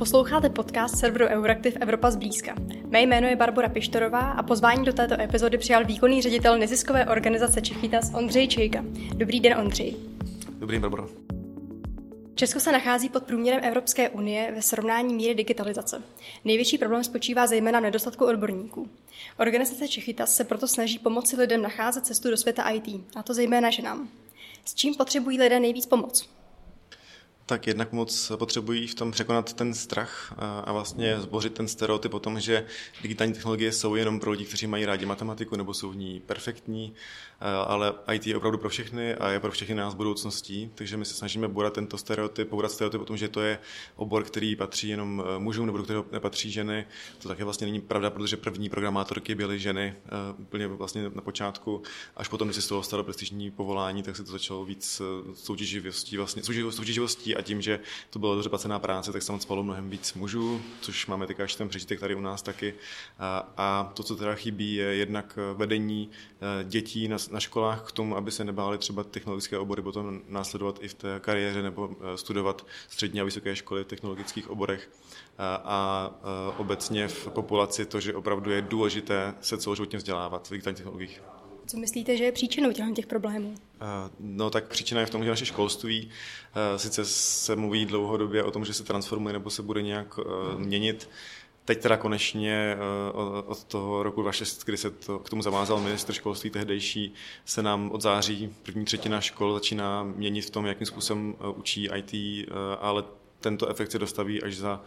Posloucháte podcast serveru Euraktiv Evropa zblízka. Mé jméno je Barbara Pištorová a pozvání do této epizody přijal výkonný ředitel neziskové organizace Čechytas Ondřej Čejka. Dobrý den, Ondřej. Dobrý den, Barbara. Česko se nachází pod průměrem Evropské unie ve srovnání míry digitalizace. Největší problém spočívá zejména v nedostatku odborníků. Organizace Čechytas se proto snaží pomoci lidem nacházet cestu do světa IT, a to zejména ženám. S čím potřebují lidé nejvíc pomoc? Tak jednak moc potřebují v tom překonat ten strach a vlastně zbořit ten stereotyp o tom, že digitální technologie jsou jenom pro lidi, kteří mají rádi matematiku nebo jsou v ní perfektní, ale IT je opravdu pro všechny a je pro všechny nás budoucností, takže my se snažíme borat tento stereotyp, pobrat stereotyp o tom, že to je obor, který patří jenom e, mužům nebo do kterého nepatří ženy. To také vlastně není pravda, protože první programátorky byly ženy e, úplně vlastně na počátku, až potom, když se z toho stalo prestižní povolání, tak se to začalo víc e, soutěživostí, vlastně soutěživostí a tím, že to byla dobře placená práce, tak se tam spalo mnohem víc mužů, což máme teď až ten přežitek tady u nás taky. A, a to, co teda chybí, je jednak vedení eh, dětí na, na školách k tomu, aby se nebáli třeba technologické obory potom následovat i v té kariéře nebo eh, studovat střední a vysoké školy v technologických oborech. A, a eh, obecně v populaci to, že opravdu je důležité se celoživotně vzdělávat v digitálních technologiích. Co myslíte, že je příčinou těch, těch problémů? No tak příčina je v tom, že naše školství sice se mluví dlouhodobě o tom, že se transformuje nebo se bude nějak měnit, Teď teda konečně od toho roku 2006, kdy se to, k tomu zavázal ministr školství tehdejší, se nám od září první třetina škol začíná měnit v tom, jakým způsobem učí IT, ale tento efekt se dostaví až za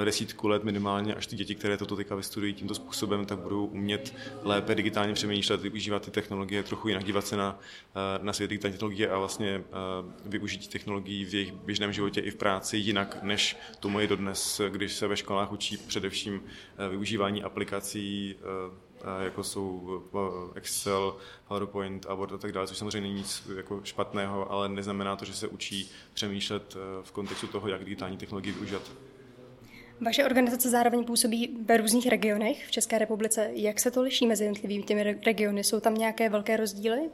eh, desítku let minimálně, až ty děti, které toto teďka vystudují tímto způsobem, tak budou umět lépe digitálně přemýšlet, využívat ty technologie, trochu jinak dívat se na, eh, na svět digitální technologie a vlastně eh, využít technologií v jejich běžném životě i v práci jinak, než tomu je dodnes, když se ve školách učí především využívání aplikací jako jsou Excel, PowerPoint a Word a tak dále, což samozřejmě není nic jako špatného, ale neznamená to, že se učí přemýšlet eh, v kontextu toho, jak digitální technologii využívat. Vaše organizace zároveň působí ve různých regionech v České republice. Jak se to liší mezi jednotlivými těmi regiony? Jsou tam nějaké velké rozdíly?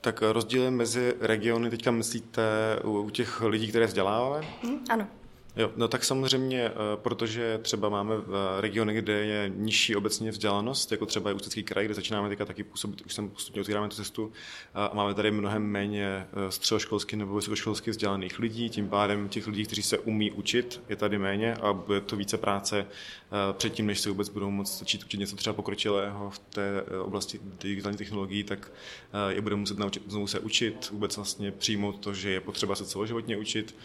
Tak rozdíly mezi regiony teďka myslíte u těch lidí, které vzděláváme? Mm, ano. Jo, no tak samozřejmě, eh, protože třeba máme v regiony, kde je nižší obecně vzdělanost, jako třeba je Ústecký kraj, kde začínáme teďka taky působit, už jsem postupně otvíráme tu cestu a máme tady mnohem méně eh, středoškolsky nebo vysokoškolsky vzdělaných lidí, tím pádem těch lidí, kteří se umí učit, je tady méně a bude to více práce eh, předtím, než se vůbec budou moct začít učit něco třeba pokročilého v té oblasti digitální technologií, tak je budeme muset naučit znovu se učit, vůbec vlastně přijmout to, že je potřeba se celoživotně učit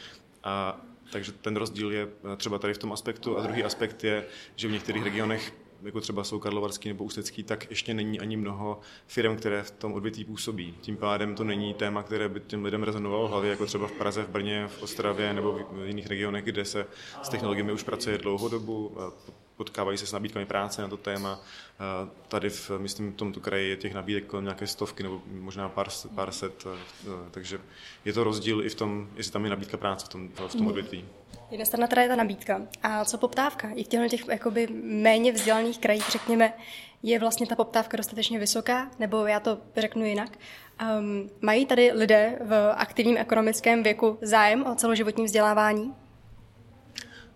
a takže ten rozdíl je eh, třeba tady v tom aspektu. A druhý aspekt je, že v některých regionech jako třeba jsou Karlovarský nebo Ústecký, tak ještě není ani mnoho firm, které v tom odvětví působí. Tím pádem to není téma, které by těm lidem rezonovalo v hlavě, jako třeba v Praze, v Brně, v Ostravě nebo v jiných regionech, kde se s technologiemi už pracuje dlouhou dobu potkávají se s nabídkami práce na to téma. Tady v, myslím, v tomto kraji je těch nabídek kolem nějaké stovky nebo možná pár, pár set, takže je to rozdíl i v tom, jestli tam je nabídka práce v tom, v tom odvětví. Jedna strana teda je ta nabídka. A co poptávka? I v těchto těch jakoby méně vzdělaných krajích, řekněme, je vlastně ta poptávka dostatečně vysoká? Nebo já to řeknu jinak. Um, mají tady lidé v aktivním ekonomickém věku zájem o celoživotní vzdělávání?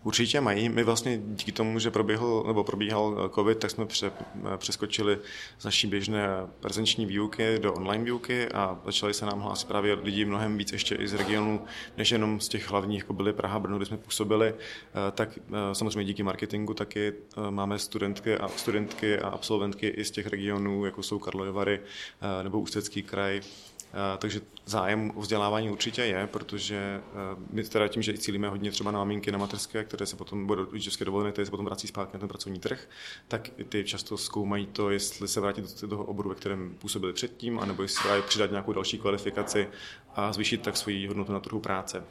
Určitě mají. My vlastně díky tomu, že proběhl, nebo probíhal COVID, tak jsme pře, přeskočili z naší běžné prezenční výuky do online výuky a začali se nám hlásit právě lidi mnohem víc ještě i z regionu, než jenom z těch hlavních, jako byly Praha, Brno, kde jsme působili. Eh, tak eh, samozřejmě díky marketingu taky eh, máme studentky a, studentky a absolventky i z těch regionů, jako jsou Karlovy Vary nebo Ústecký kraj, takže zájem o vzdělávání určitě je, protože eh, my teda tím, že i cílíme hodně třeba na maminky na materské, které se potom budou rodičovské dovolené, které se potom vrací zpátky na ten pracovní trh, tak ty často zkoumají to, jestli se vrátit do toho oboru, ve kterém působili předtím, anebo jestli přidat nějakou další kvalifikaci a zvýšit tak svoji hodnotu na trhu práce.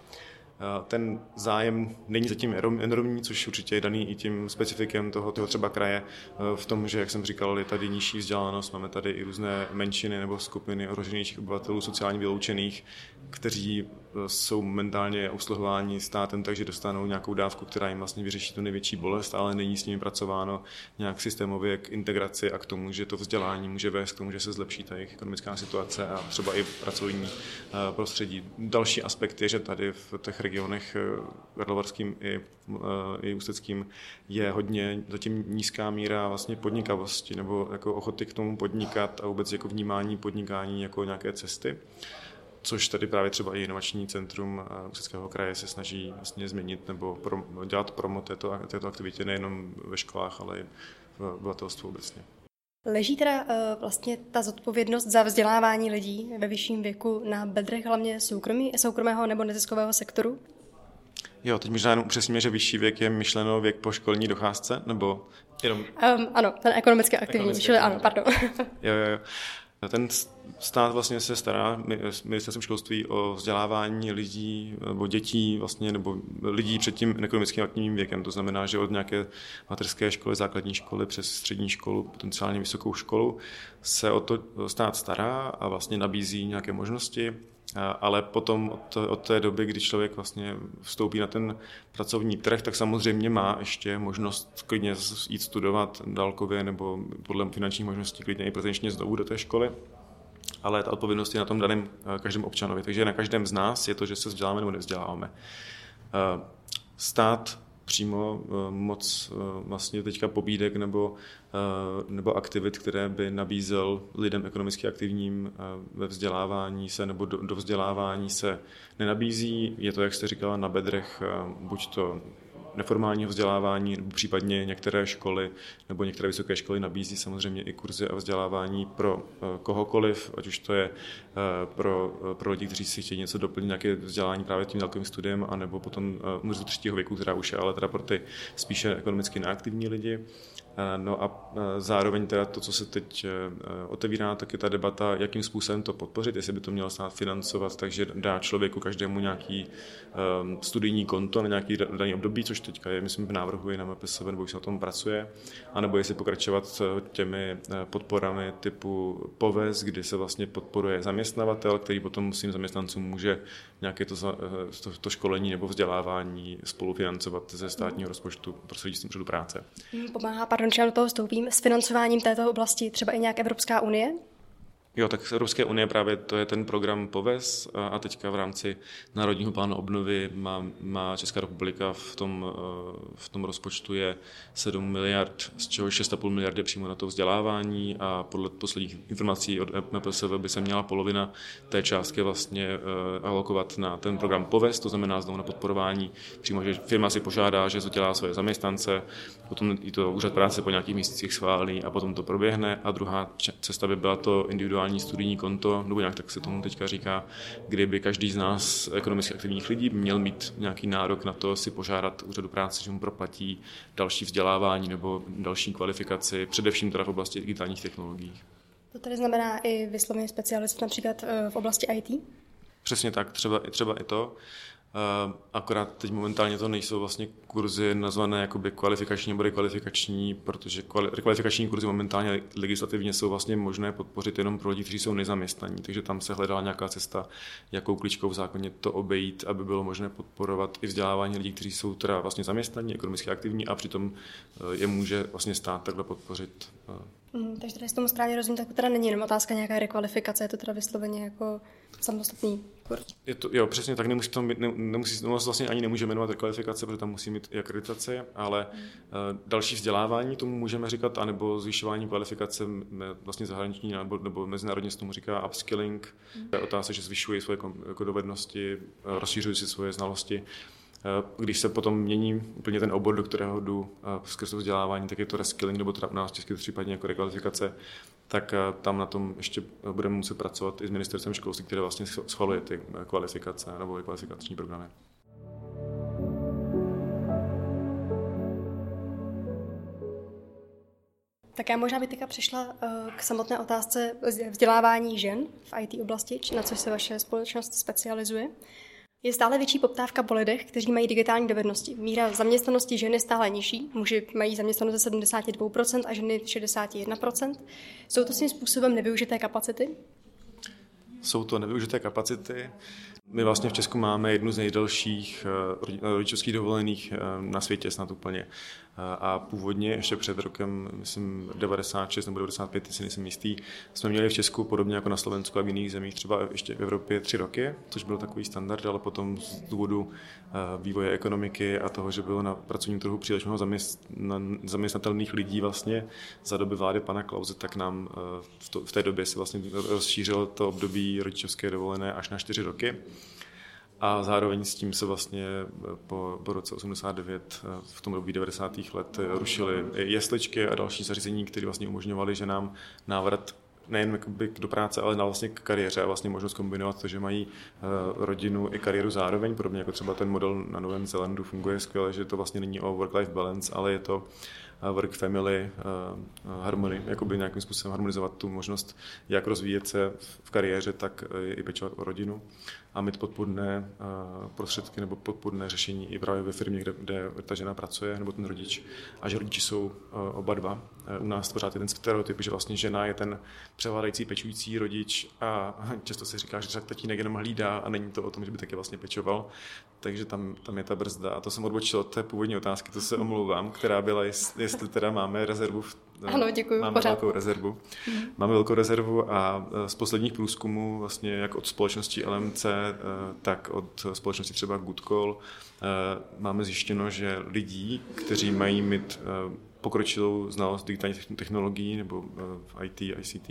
Ten zájem není zatím enormní, což určitě je daný i tím specifikem toho, toho třeba kraje e, v tom, že, jak jsem říkal, je tady nižší vzdělanost, máme tady i různé menšiny nebo skupiny ohroženějších obyvatelů, sociálně vyloučených, kteří e, jsou momentálně obsluhováni státem, takže dostanou nějakou dávku, která jim vlastně vyřeší tu největší bolest, ale není s nimi pracováno nějak systémově k integraci a k tomu, že to vzdělání může vést k tomu, že se zlepší ta jejich ekonomická situace a třeba i pracovní prostředí. Další aspekt je, že tady v těch regionech Karlovarským i, i Ústeckým je hodně zatím nízká míra vlastně podnikavosti nebo jako ochoty k tomu podnikat a vůbec jako vnímání podnikání jako nějaké cesty což tady právě třeba i inovační centrum Ústeckého kraje se snaží vlastně změnit nebo pro, dělat promo této, této aktivitě nejenom ve školách, ale i v obyvatelstvu obecně. Leží teda uh, vlastně ta zodpovědnost za vzdělávání lidí ve vyšším věku na bedrech hlavně soukromí, soukromého nebo neziskového sektoru? Jo, teď možná jenom upřesníme, že vyšší věk je myšleno věk po školní docházce, nebo jenom... Um, ano, ten ekonomicky aktivní, ekonomicky čili ano, pardon. jo, jo, jo. Ten stát vlastně se stará ministerstvem školství o vzdělávání lidí nebo dětí vlastně, nebo lidí před tím ekonomickým aktivním věkem. To znamená, že od nějaké materské školy, základní školy přes střední školu, potenciálně vysokou školu se o to stát stará a vlastně nabízí nějaké možnosti, ale potom od, od té doby, kdy člověk vlastně vstoupí na ten pracovní trh, tak samozřejmě má ještě možnost klidně jít studovat dálkově nebo podle finančních možností klidně i prezenčně znovu do té školy ale ta odpovědnost je na tom daném eh, každém občanovi. Takže na každém z nás je to, že se vzděláme nebo nevzděláváme. Eh, stát přímo eh, moc vlastně teďka pobídek nebo, nebo aktivit, které by nabízel lidem ekonomicky aktivním ve vzdělávání se nebo do, do vzdělávání se nenabízí. Je to, jak jste říkala, na bedrech buď to neformálního vzdělávání, nebo případně některé školy nebo některé vysoké školy nabízí samozřejmě i kurzy a vzdělávání pro eh, kohokoliv, ať už to je eh, pro, eh, pro lidi, kteří si chtějí něco doplnit, nějaké vzdělání právě tím dálkovým studiem, anebo potom univerzitu třetího věku, která už je ale teda pro ty spíše ekonomicky neaktivní lidi. No a zároveň teda to, co se teď otevírá, tak je ta debata, jakým způsobem to podpořit, jestli by to mělo stát financovat, takže dá člověku každému nějaký studijní konto na nějaký daný období, což teďka je, myslím, v návrhu i na MPSV, nebo už se na tom pracuje, anebo jestli pokračovat těmi eh, podporami typu POVES, kdy se vlastně podporuje zaměstnavatel, který potom svým zaměstnancům může nějaké to, eh, to, to školení nebo vzdělávání spolufinancovat ze státního rozpočtu prostřednictvím úřadu práce. Pomáhá, pardon, že do toho vstoupím, s financováním této oblasti třeba i nějak Evropská unie? Jo, tak z Evropské unie právě to je ten program POVES a teďka v rámci Národního plánu obnovy má, má Česká republika v tom, eh, v tom rozpočtu je 7 miliard, z čeho 6,5 miliardy přímo na to vzdělávání a podle posledních informací od MPSV by se měla polovina té částky vlastně eh, alokovat na ten program POVES, to znamená znovu na podporování přímo, že firma si požádá, že dělá své zaměstnance, potom i to úřad práce po nějakých měsících schválí a potom to proběhne a druhá cesta by byla to individuální individuální studijní konto, nebo nějak tak se tomu teďka říká, kdyby každý z nás ekonomicky aktivních lidí měl mít nějaký nárok na to si požádat úřadu práce, že mu proplatí další vzdělávání nebo další kvalifikaci, především teda v oblasti digitálních technologií. To tedy znamená i vyslovený specialist například eh, v oblasti IT? Přesně tak, třeba, třeba i to. Uh, akorát teď momentálně to nejsou vlastně kurzy nazvané jakoby kvalifikační nebo rekvalifikační, protože kvali, rekvalifikační kurzy momentálně legislativně jsou vlastně možné podpořit jenom pro lidi, kteří jsou nezaměstnaní, takže tam se hledala nějaká cesta, jakou klíčkou v zákoně to obejít, aby bylo možné podporovat i vzdělávání lidí, kteří jsou teda vlastně zaměstnaní, ekonomicky aktivní a přitom uh, je může vlastně stát takhle podpořit. Uh. Mm, takže tady s tomu správně rozumím, tak to teda není jenom otázka nějaká rekvalifikace, je to teda vysloveně jako samostatný kurz. Je to, jo, přesně tak, nemusí to mít, ne, nemusí, no, vlastně ani nemůže jmenovat rekvalifikace, protože tam musí mít i akreditaci, ale mm. uh, další vzdělávání tomu můžeme říkat, anebo zvyšování kvalifikace vlastně zahraniční nebo, nebo mezinárodně se tomu říká upskilling. Mm. Je otázka, že zvyšuje svoje jako dovednosti, eh, rozšířuje si svoje znalosti. Eh, když se potom mění úplně ten obor, do kterého jdu skrz to vzdělávání, tak je to reskilling, nebo teda u nás česky případně jako rekvalifikace, tak eh, tam na tom ještě budeme muset pracovat i s ministerstvem školství, které vlastně schvaluje ty eh, kvalifikace nebo kvalifikační programy. Tak já možná bych teďka přešla k samotné otázce vzdělávání žen v IT oblasti, na což se vaše společnost specializuje. Je stále větší poptávka po lidech, kteří mají digitální dovednosti. Míra zaměstnanosti žen je stále nižší. Muži mají zaměstnanost ze 72% a ženy 61%. Jsou to svým způsobem nevyužité kapacity? jsou to nevyužité kapacity. My vlastně v Česku máme jednu z nejdelších rodičovských dovolených na světě snad úplně. A původně ještě před rokem, myslím 96 nebo 95, si nejsem jistý, jsme měli v Česku podobně jako na Slovensku a v jiných zemích, třeba ještě v Evropě tři roky, což byl takový standard, ale potom z důvodu eh, vývoje ekonomiky a toho, že bylo na pracovním trhu příliš mnoho zaměstnatelných lidí vlastně za doby vlády pana Klauze, tak nám eh, v, té době se vlastně rozšířilo to období rodičovské dovolené až na čtyři roky. A zároveň s tím se vlastně eh, po, po roce 89 eh, v tom období 90. let eh, rušily jesličky a další zařízení, které vlastně umožňovaly, že nám návrat nejen do práce, ale na vlastně k kariéře a vlastně možnost kombinovat to, že mají rodinu i kariéru zároveň, podobně jako třeba ten model na Novém Zelandu funguje skvěle, že to vlastně není o work-life balance, ale je to work family harmony, jakoby nějakým způsobem harmonizovat tu možnost, jak rozvíjet se v kariéře, tak i pečovat o rodinu a mít podpůrné prostředky nebo podpůrné řešení i právě ve firmě, kde, kde ta žena pracuje nebo ten rodič a že rodiči jsou oba dva. U nás pořád je ten stereotyp, že vlastně žena je ten převládající pečující rodič a často se říká, že třeba tatínek jenom hlídá a není to o tom, že by taky vlastně pečoval. Takže tam, tam je ta brzda. A to jsem odbočil od té původní otázky, to se omlouvám, která byla, jestli teda máme rezervu v ano, děkuji, Máme pořád. velkou rezervu. Mm. Máme velkou rezervu a e, z posledních průzkumů, vlastně jak od společnosti LMC, e, tak od společnosti třeba Goodcall, máme zjištěno, že lidí, kteří mají mít pokročilou znalost digitálních technologií nebo v IT, ICT,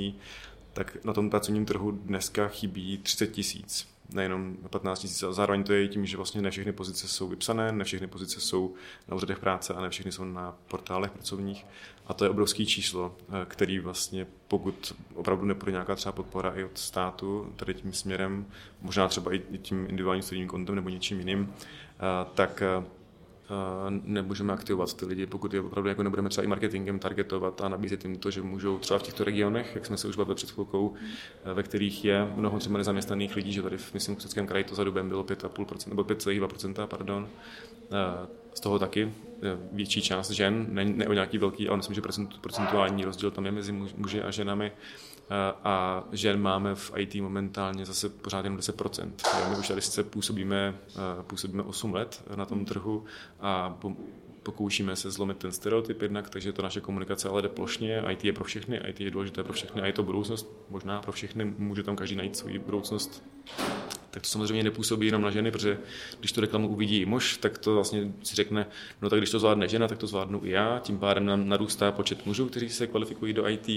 tak na tom pracovním trhu dneska chybí 30 tisíc nejenom 15 tisíc. A zároveň to je tím, že vlastně ne všechny pozice jsou vypsané, ne všechny pozice jsou na úřadech práce a ne všechny jsou na portálech pracovních. A to je obrovské číslo, eh, který vlastně, pokud opravdu nepůjde nějaká třeba podpora i od státu, tady tím směrem, možná třeba i tím individuálním studijním kontem nebo něčím jiným, eh, tak eh, nemůžeme aktivovat ty lidi, pokud je opravdu jako nebudeme třeba i marketingem targetovat a nabízet jim to, že můžou třeba v těchto regionech, jak jsme se už bavili před chvilkou, ve kterých je mnoho třeba nezaměstnaných lidí, že tady v, myslím, v kraji to za dubem bylo 5,5%, nebo 5,2%, pardon, z toho taky větší část žen, ne, ne o nějaký velký, ale myslím, že procentuální rozdíl tam je mezi muži a ženami a žen máme v IT momentálně zase pořád jenom 10%. My už tady sice působíme, působíme 8 let na tom trhu a pokoušíme se zlomit ten stereotyp jednak, takže to naše komunikace ale jde plošně, IT je pro všechny, IT je důležité pro všechny a je to budoucnost možná pro všechny, může tam každý najít svou budoucnost tak to samozřejmě nepůsobí jenom na ženy, protože když tu reklamu uvidí i muž, tak to vlastně si řekne, no tak když to zvládne žena, tak to zvládnu i já, tím pádem nám narůstá počet mužů, kteří se kvalifikují do IT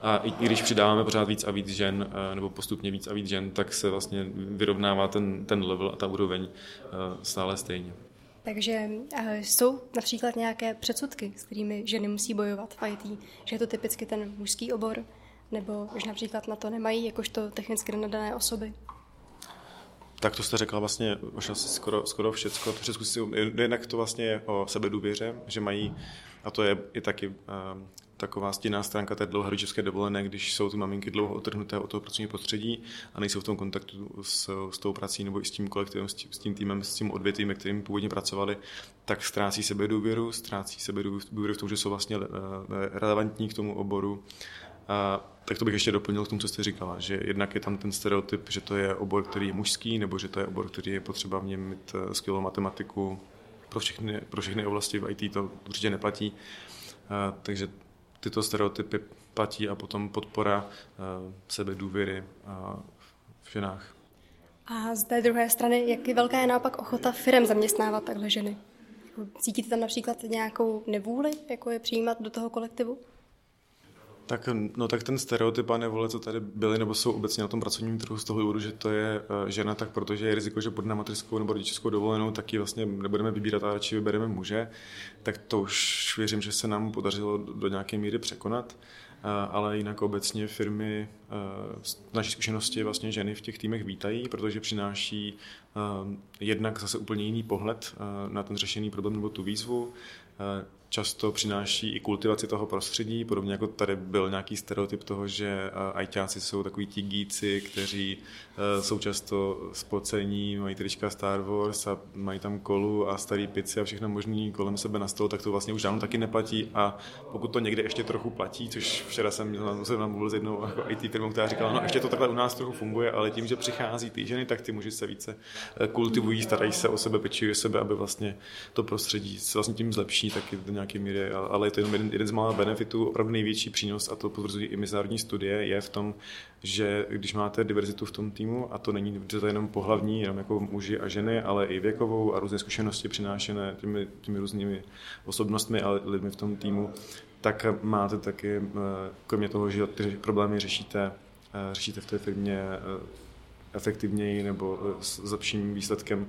a i, i když přidáváme pořád víc a víc žen, eh, nebo postupně víc a víc žen, tak se vlastně vyrovnává ten, ten level a ta úroveň eh, stále stejně. Takže eh, jsou například nějaké předsudky, s kterými ženy musí bojovat v IT, že je to typicky ten mužský obor, nebo že například na to nemají jakožto technicky nadané osoby? Tak to jste řekla vlastně už asi skoro, skoro všecko. To všechno si, jednak to vlastně je o sebedůvěře, že mají, a to je i taky uh, taková stinná stránka té dlouhé rodičovské dovolené, když jsou ty maminky dlouho otrhnuté od toho pracovního prostředí a nejsou v tom kontaktu s, s tou prací nebo i s tím kolektivem, s tím, s tím týmem, s tím odvětvím, kterým původně pracovali, tak ztrácí sebe důvěru, ztrácí sebe důvěru v tom, že jsou vlastně eh, relevantní k tomu oboru. A tak to bych ještě doplnil k tomu, co jste říkala, že jednak je tam ten stereotyp, že to je obor, který je mužský, nebo že to je obor, který je potřeba v něm mít eh, skvělou matematiku. Pro všechny, pro všechny oblasti v IT to určitě neplatí. A, takže tyto stereotypy platí a potom podpora uh, sebe důvěry uh, v ženách. A z té druhé strany, jak je velká je naopak ochota firm zaměstnávat takhle ženy? Jako cítíte tam například nějakou nevůli, jako je přijímat do toho kolektivu? Tak, no, tak ten stereotyp a nevole, co tady byly nebo jsou obecně na tom pracovním trhu z toho důvodu, že to je uh, žena, tak protože je riziko, že pod na mateřskou nebo rodičovskou dovolenou, tak ji vlastně nebudeme vybírat a radši vybereme muže, tak to už věřím, že se nám podařilo do, nějaké míry překonat. Uh, ale jinak obecně firmy z naší zkušenosti vlastně ženy v těch týmech vítají, protože přináší jednak zase úplně jiný pohled na ten řešený problém nebo tu výzvu, často přináší i kultivaci toho prostředí, podobně jako tady byl nějaký stereotyp toho, že ajťáci jsou takový ti gíci, kteří e, jsou často spocení, mají trička Star Wars a mají tam kolu a starý pici a všechno možný kolem sebe na stolu, tak to vlastně už dávno taky neplatí. A pokud to někde ještě trochu platí, což včera jsem, jsem mluvil s jednou jako IT firmou, která říkala, no ještě to takhle u nás trochu funguje, ale tím, že přichází ty ženy, tak ty muži se více eh, kultivují, starají se o sebe, pečují sebe, aby vlastně to prostředí se vlastně tím zlepší, tak je to nějaké míry, ale je to jenom jeden, jeden z mála benefitů, opravdu největší přínos a to potvrzují i mezinárodní studie, je v tom, že když máte diverzitu v tom týmu, a to není to jenom pohlavní, jenom jako muži a ženy, ale i věkovou a různé zkušenosti přinášené těmi, těmi různými osobnostmi a lidmi v tom týmu, tak máte taky, eh, kromě toho, že ty problémy řešíte, eh, řešíte v té firmě eh, efektivněji nebo s lepším výsledkem,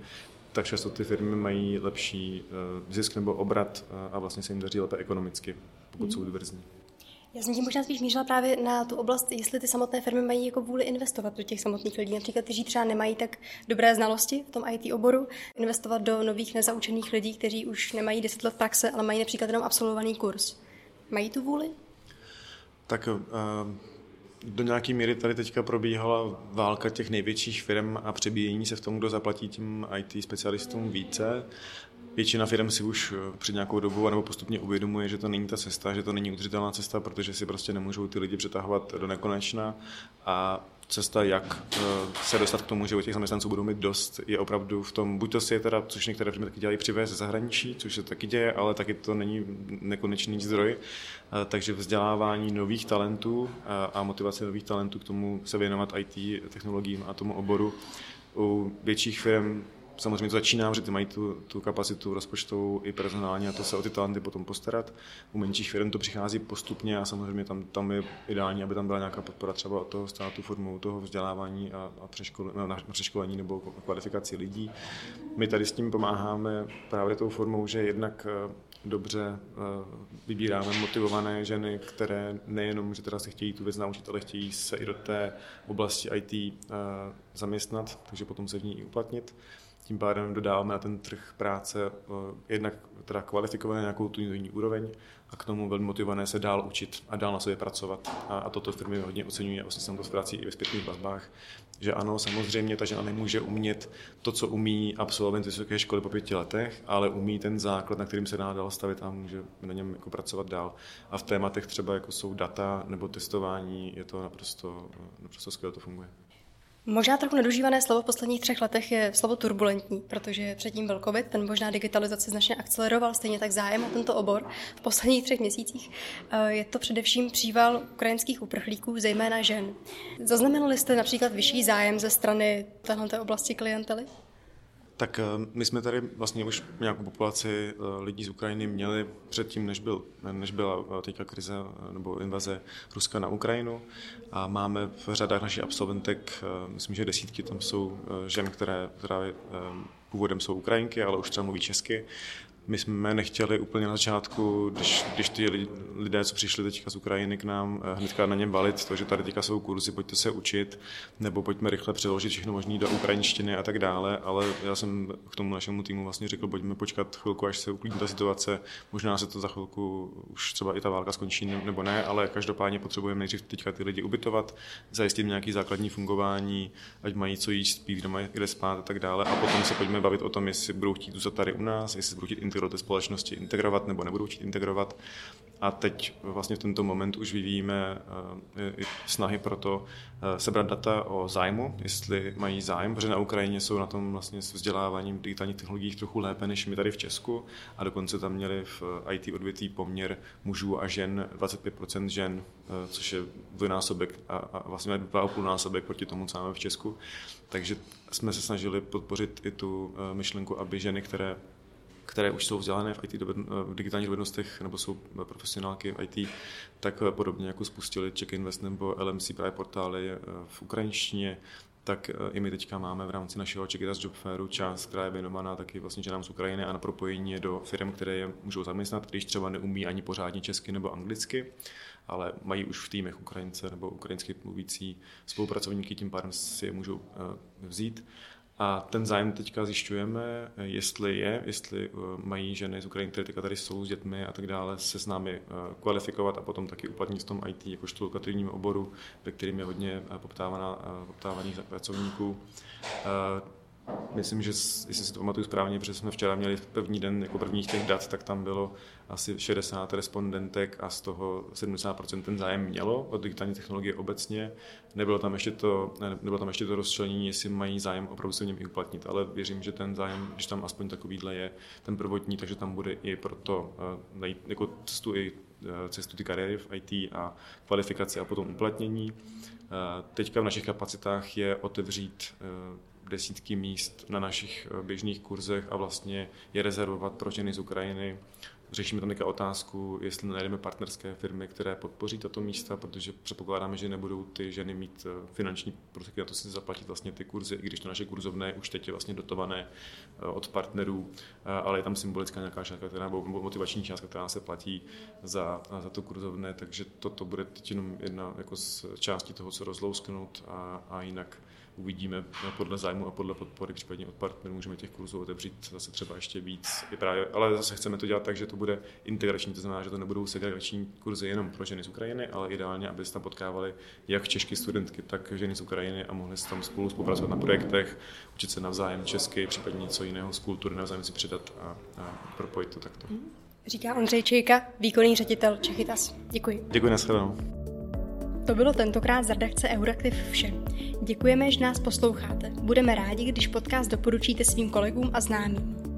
tak často ty firmy mají lepší zisk nebo obrat a vlastně se jim daří lépe ekonomicky, pokud mm. jsou diverzní. Já jsem tím možná spíš mířila právě na tu oblast, jestli ty samotné firmy mají jako vůli investovat do těch samotných lidí, například kteří třeba nemají tak dobré znalosti v tom IT oboru, investovat do nových nezaučených lidí, kteří už nemají 10 let praxe, ale mají například jenom absolvovaný kurz. Mají tu vůli? Tak uh, do nějaké míry tady teďka probíhala válka těch největších firm a přebíjení se v tom, kdo zaplatí tím IT specialistům více. Většina firm si už eh, před nějakou dobu nebo postupně uvědomuje, že to není ta cesta, že to není udržitelná cesta, protože si prostě nemůžou ty lidi přetahovat do nekonečna a cesta, jak eh, se dostat k tomu, že u těch zaměstnanců budou mít dost, je opravdu v tom, buď to si je teda, což některé firmy taky dělají, přivést ze zahraničí, což se taky děje, ale taky to není nekonečný zdroj. Eh, takže vzdělávání nových talentů a motivace nových talentů k tomu se věnovat IT, technologiím a tomu oboru u větších firm samozřejmě to začínám, že ty mají tu, tu kapacitu rozpočtovou i personální a to se o ty talenty potom postarat. U menších firm to přichází postupně a samozřejmě tam, tam je ideální, aby tam byla nějaká podpora třeba od toho státu formou toho vzdělávání a, a přeškole, na, na přeškolení nebo kvalifikaci lidí. My tady s tím pomáháme právě tou formou, že jednak eh, dobře eh, vybíráme motivované ženy, které nejenom, že teda se chtějí tu věc naučit, ale chtějí se i do té oblasti IT eh, zaměstnat, takže potom se v ní i uplatnit tím pádem dodáváme na ten trh práce eh, jednak teda kvalifikované nějakou tu jiný úroveň a k tomu velmi motivované se dál učit a dál na sobě pracovat. A, a toto firmy hodně oceňují a vlastně jsem to zprací i ve zpětných vazbách, že ano, samozřejmě ta žena nemůže umět to, co umí absolvent vysoké školy po pěti letech, ale umí ten základ, na kterým se dá dál stavit a může na něm jako pracovat dál. A v tématech třeba jako jsou data nebo testování, je to naprosto, naprosto skvěle to funguje. Možná trochu nedožívané slovo v posledních třech letech je slovo turbulentní, protože předtím byl COVID, ten možná digitalizaci značně akceleroval, stejně tak zájem o tento obor v posledních třech měsících. Eh, je to především příval ukrajinských uprchlíků, zejména žen. Zaznamenali jste například vyšší zájem ze strany této oblasti klientely? Tak eh, my jsme tady vlastně už nějakou populaci eh, lidí z Ukrajiny měli předtím, než, byl, než byla eh, teďka krize nebo invaze Ruska na Ukrajinu. A máme v řadách našich absolventek, myslím, že desítky tam jsou žen, které, které původem jsou Ukrajinky, ale už třeba mluví česky my jsme nechtěli úplně na začátku, když, když ty lidé, co přišli teďka z Ukrajiny k nám, eh, hnedka na ně valit to, že tady teďka jsou kurzy, pojďte se učit, nebo pojďme rychle přeložit všechno možné do ukrajinštiny a tak dále, ale já jsem k tomu našemu týmu vlastně řekl, pojďme počkat chvilku, až se uklidní ta situace, možná se to za chvilku už třeba i ta válka skončí nebo ne, ale každopádně potřebujeme nejdřív teďka ty lidi ubytovat, zajistit nějaký základní fungování, ať mají co jíst, spít, kde mají kde spát a tak dále, a potom se pojďme bavit o tom, jestli budou chtít tady u nás, jestli budou chtít do té společnosti integrovat nebo nebudou chtít integrovat. A teď vlastně v tento moment už vyvíjíme uh, snahy pro to uh, sebrat data o zájmu, jestli mají zájem, protože na Ukrajině jsou na tom vlastně s vzděláváním digitálních technologiích trochu lépe než my tady v Česku a dokonce tam měli v eh, IT odvětví poměr mužů a žen 25% žen, což je dvojnásobek a, a vlastně dva a půl násobek proti tomu, co máme v Česku. Takže jsme se snažili podpořit i tu myšlenku, aby ženy, které které už jsou vzdělané v, IT, v digitálních dovednostech nebo jsou profesionálky v IT, tak podobně jako spustili Check Invest nebo LMC právě portály eh, v ukrajinštině, tak eh, i my teďka máme v rámci našeho Čekitas Job Fairu část, která je věnovaná taky vlastně ženám z Ukrajiny a na propojení do firm, které je můžou zaměstnat, když třeba neumí ani pořádně česky nebo anglicky, ale mají už v týmech Ukrajince nebo ukrajinsky mluvící spolupracovníky, tím pádem si je můžou eh, vzít. A ten zájem teďka zjišťujeme, jestli je, jestli eh, mají ženy z Ukrajiny, které tady jsou s dětmi a tak dále, se s námi eh, kvalifikovat a potom taky uplatnit v tom IT jakožto lukrativním oboru, ve kterým je hodně eh, poptávaných pracovníků. myslím, že jestli si to pamatuju správně, protože jsme včera měli první den jako prvních těch dat, tak tam bylo asi 60 respondentek a z toho 70% ten zájem mělo o digitální technologie obecně. Nebylo tam ještě to, nebylo tam ještě to rozčlenění, jestli mají zájem opravdu se v něm i uplatnit, ale věřím, že ten zájem, když tam aspoň takovýhle je, ten prvotní, takže tam bude i proto uh, najít jako cestu i eh, cestu ty kariéry v IT a kvalifikaci a potom uplatnění. Uh, teďka v našich kapacitách je otevřít desítky míst na našich eh, běžných kurzech a vlastně je rezervovat pro ženy z Ukrajiny. Řešíme tam nějakou otázku, jestli najdeme partnerské firmy, které podpoří tato místa, protože předpokládáme, že nebudou ty ženy mít eh, finanční prostředky na to si zaplatit vlastně ty kurzy, i když to naše kurzovné už teď je vlastně dotované eh, od partnerů, ale je tam symbolická nějaká částka, která, nebo motivační částka, která se platí za, za to kurzovné, takže toto bude teď jenom jedna jako z částí toho, co rozlousknout a, a jinak uvidíme podle zájmu a podle podpory, případně od partnerů můžeme těch kurzů otevřít zase třeba ještě víc. I právě, ale zase chceme to dělat tak, že to bude integrační, to znamená, že to nebudou segregační kurzy jenom pro ženy z Ukrajiny, ale ideálně, aby se tam potkávali jak české studentky, tak ženy z Ukrajiny a mohli se tam spolu spolupracovat na projektech, učit se navzájem česky, případně něco jiného z kultury, navzájem si přidat a, a propojit to takto. Říká Ondřej Čejka, výkonný ředitel Čechytas. Děkuji. Děkuji, nashledanou. To bylo tentokrát z redakce Euraktiv vše. Děkujeme, že nás posloucháte. Budeme rádi, když podcast doporučíte svým kolegům a známým.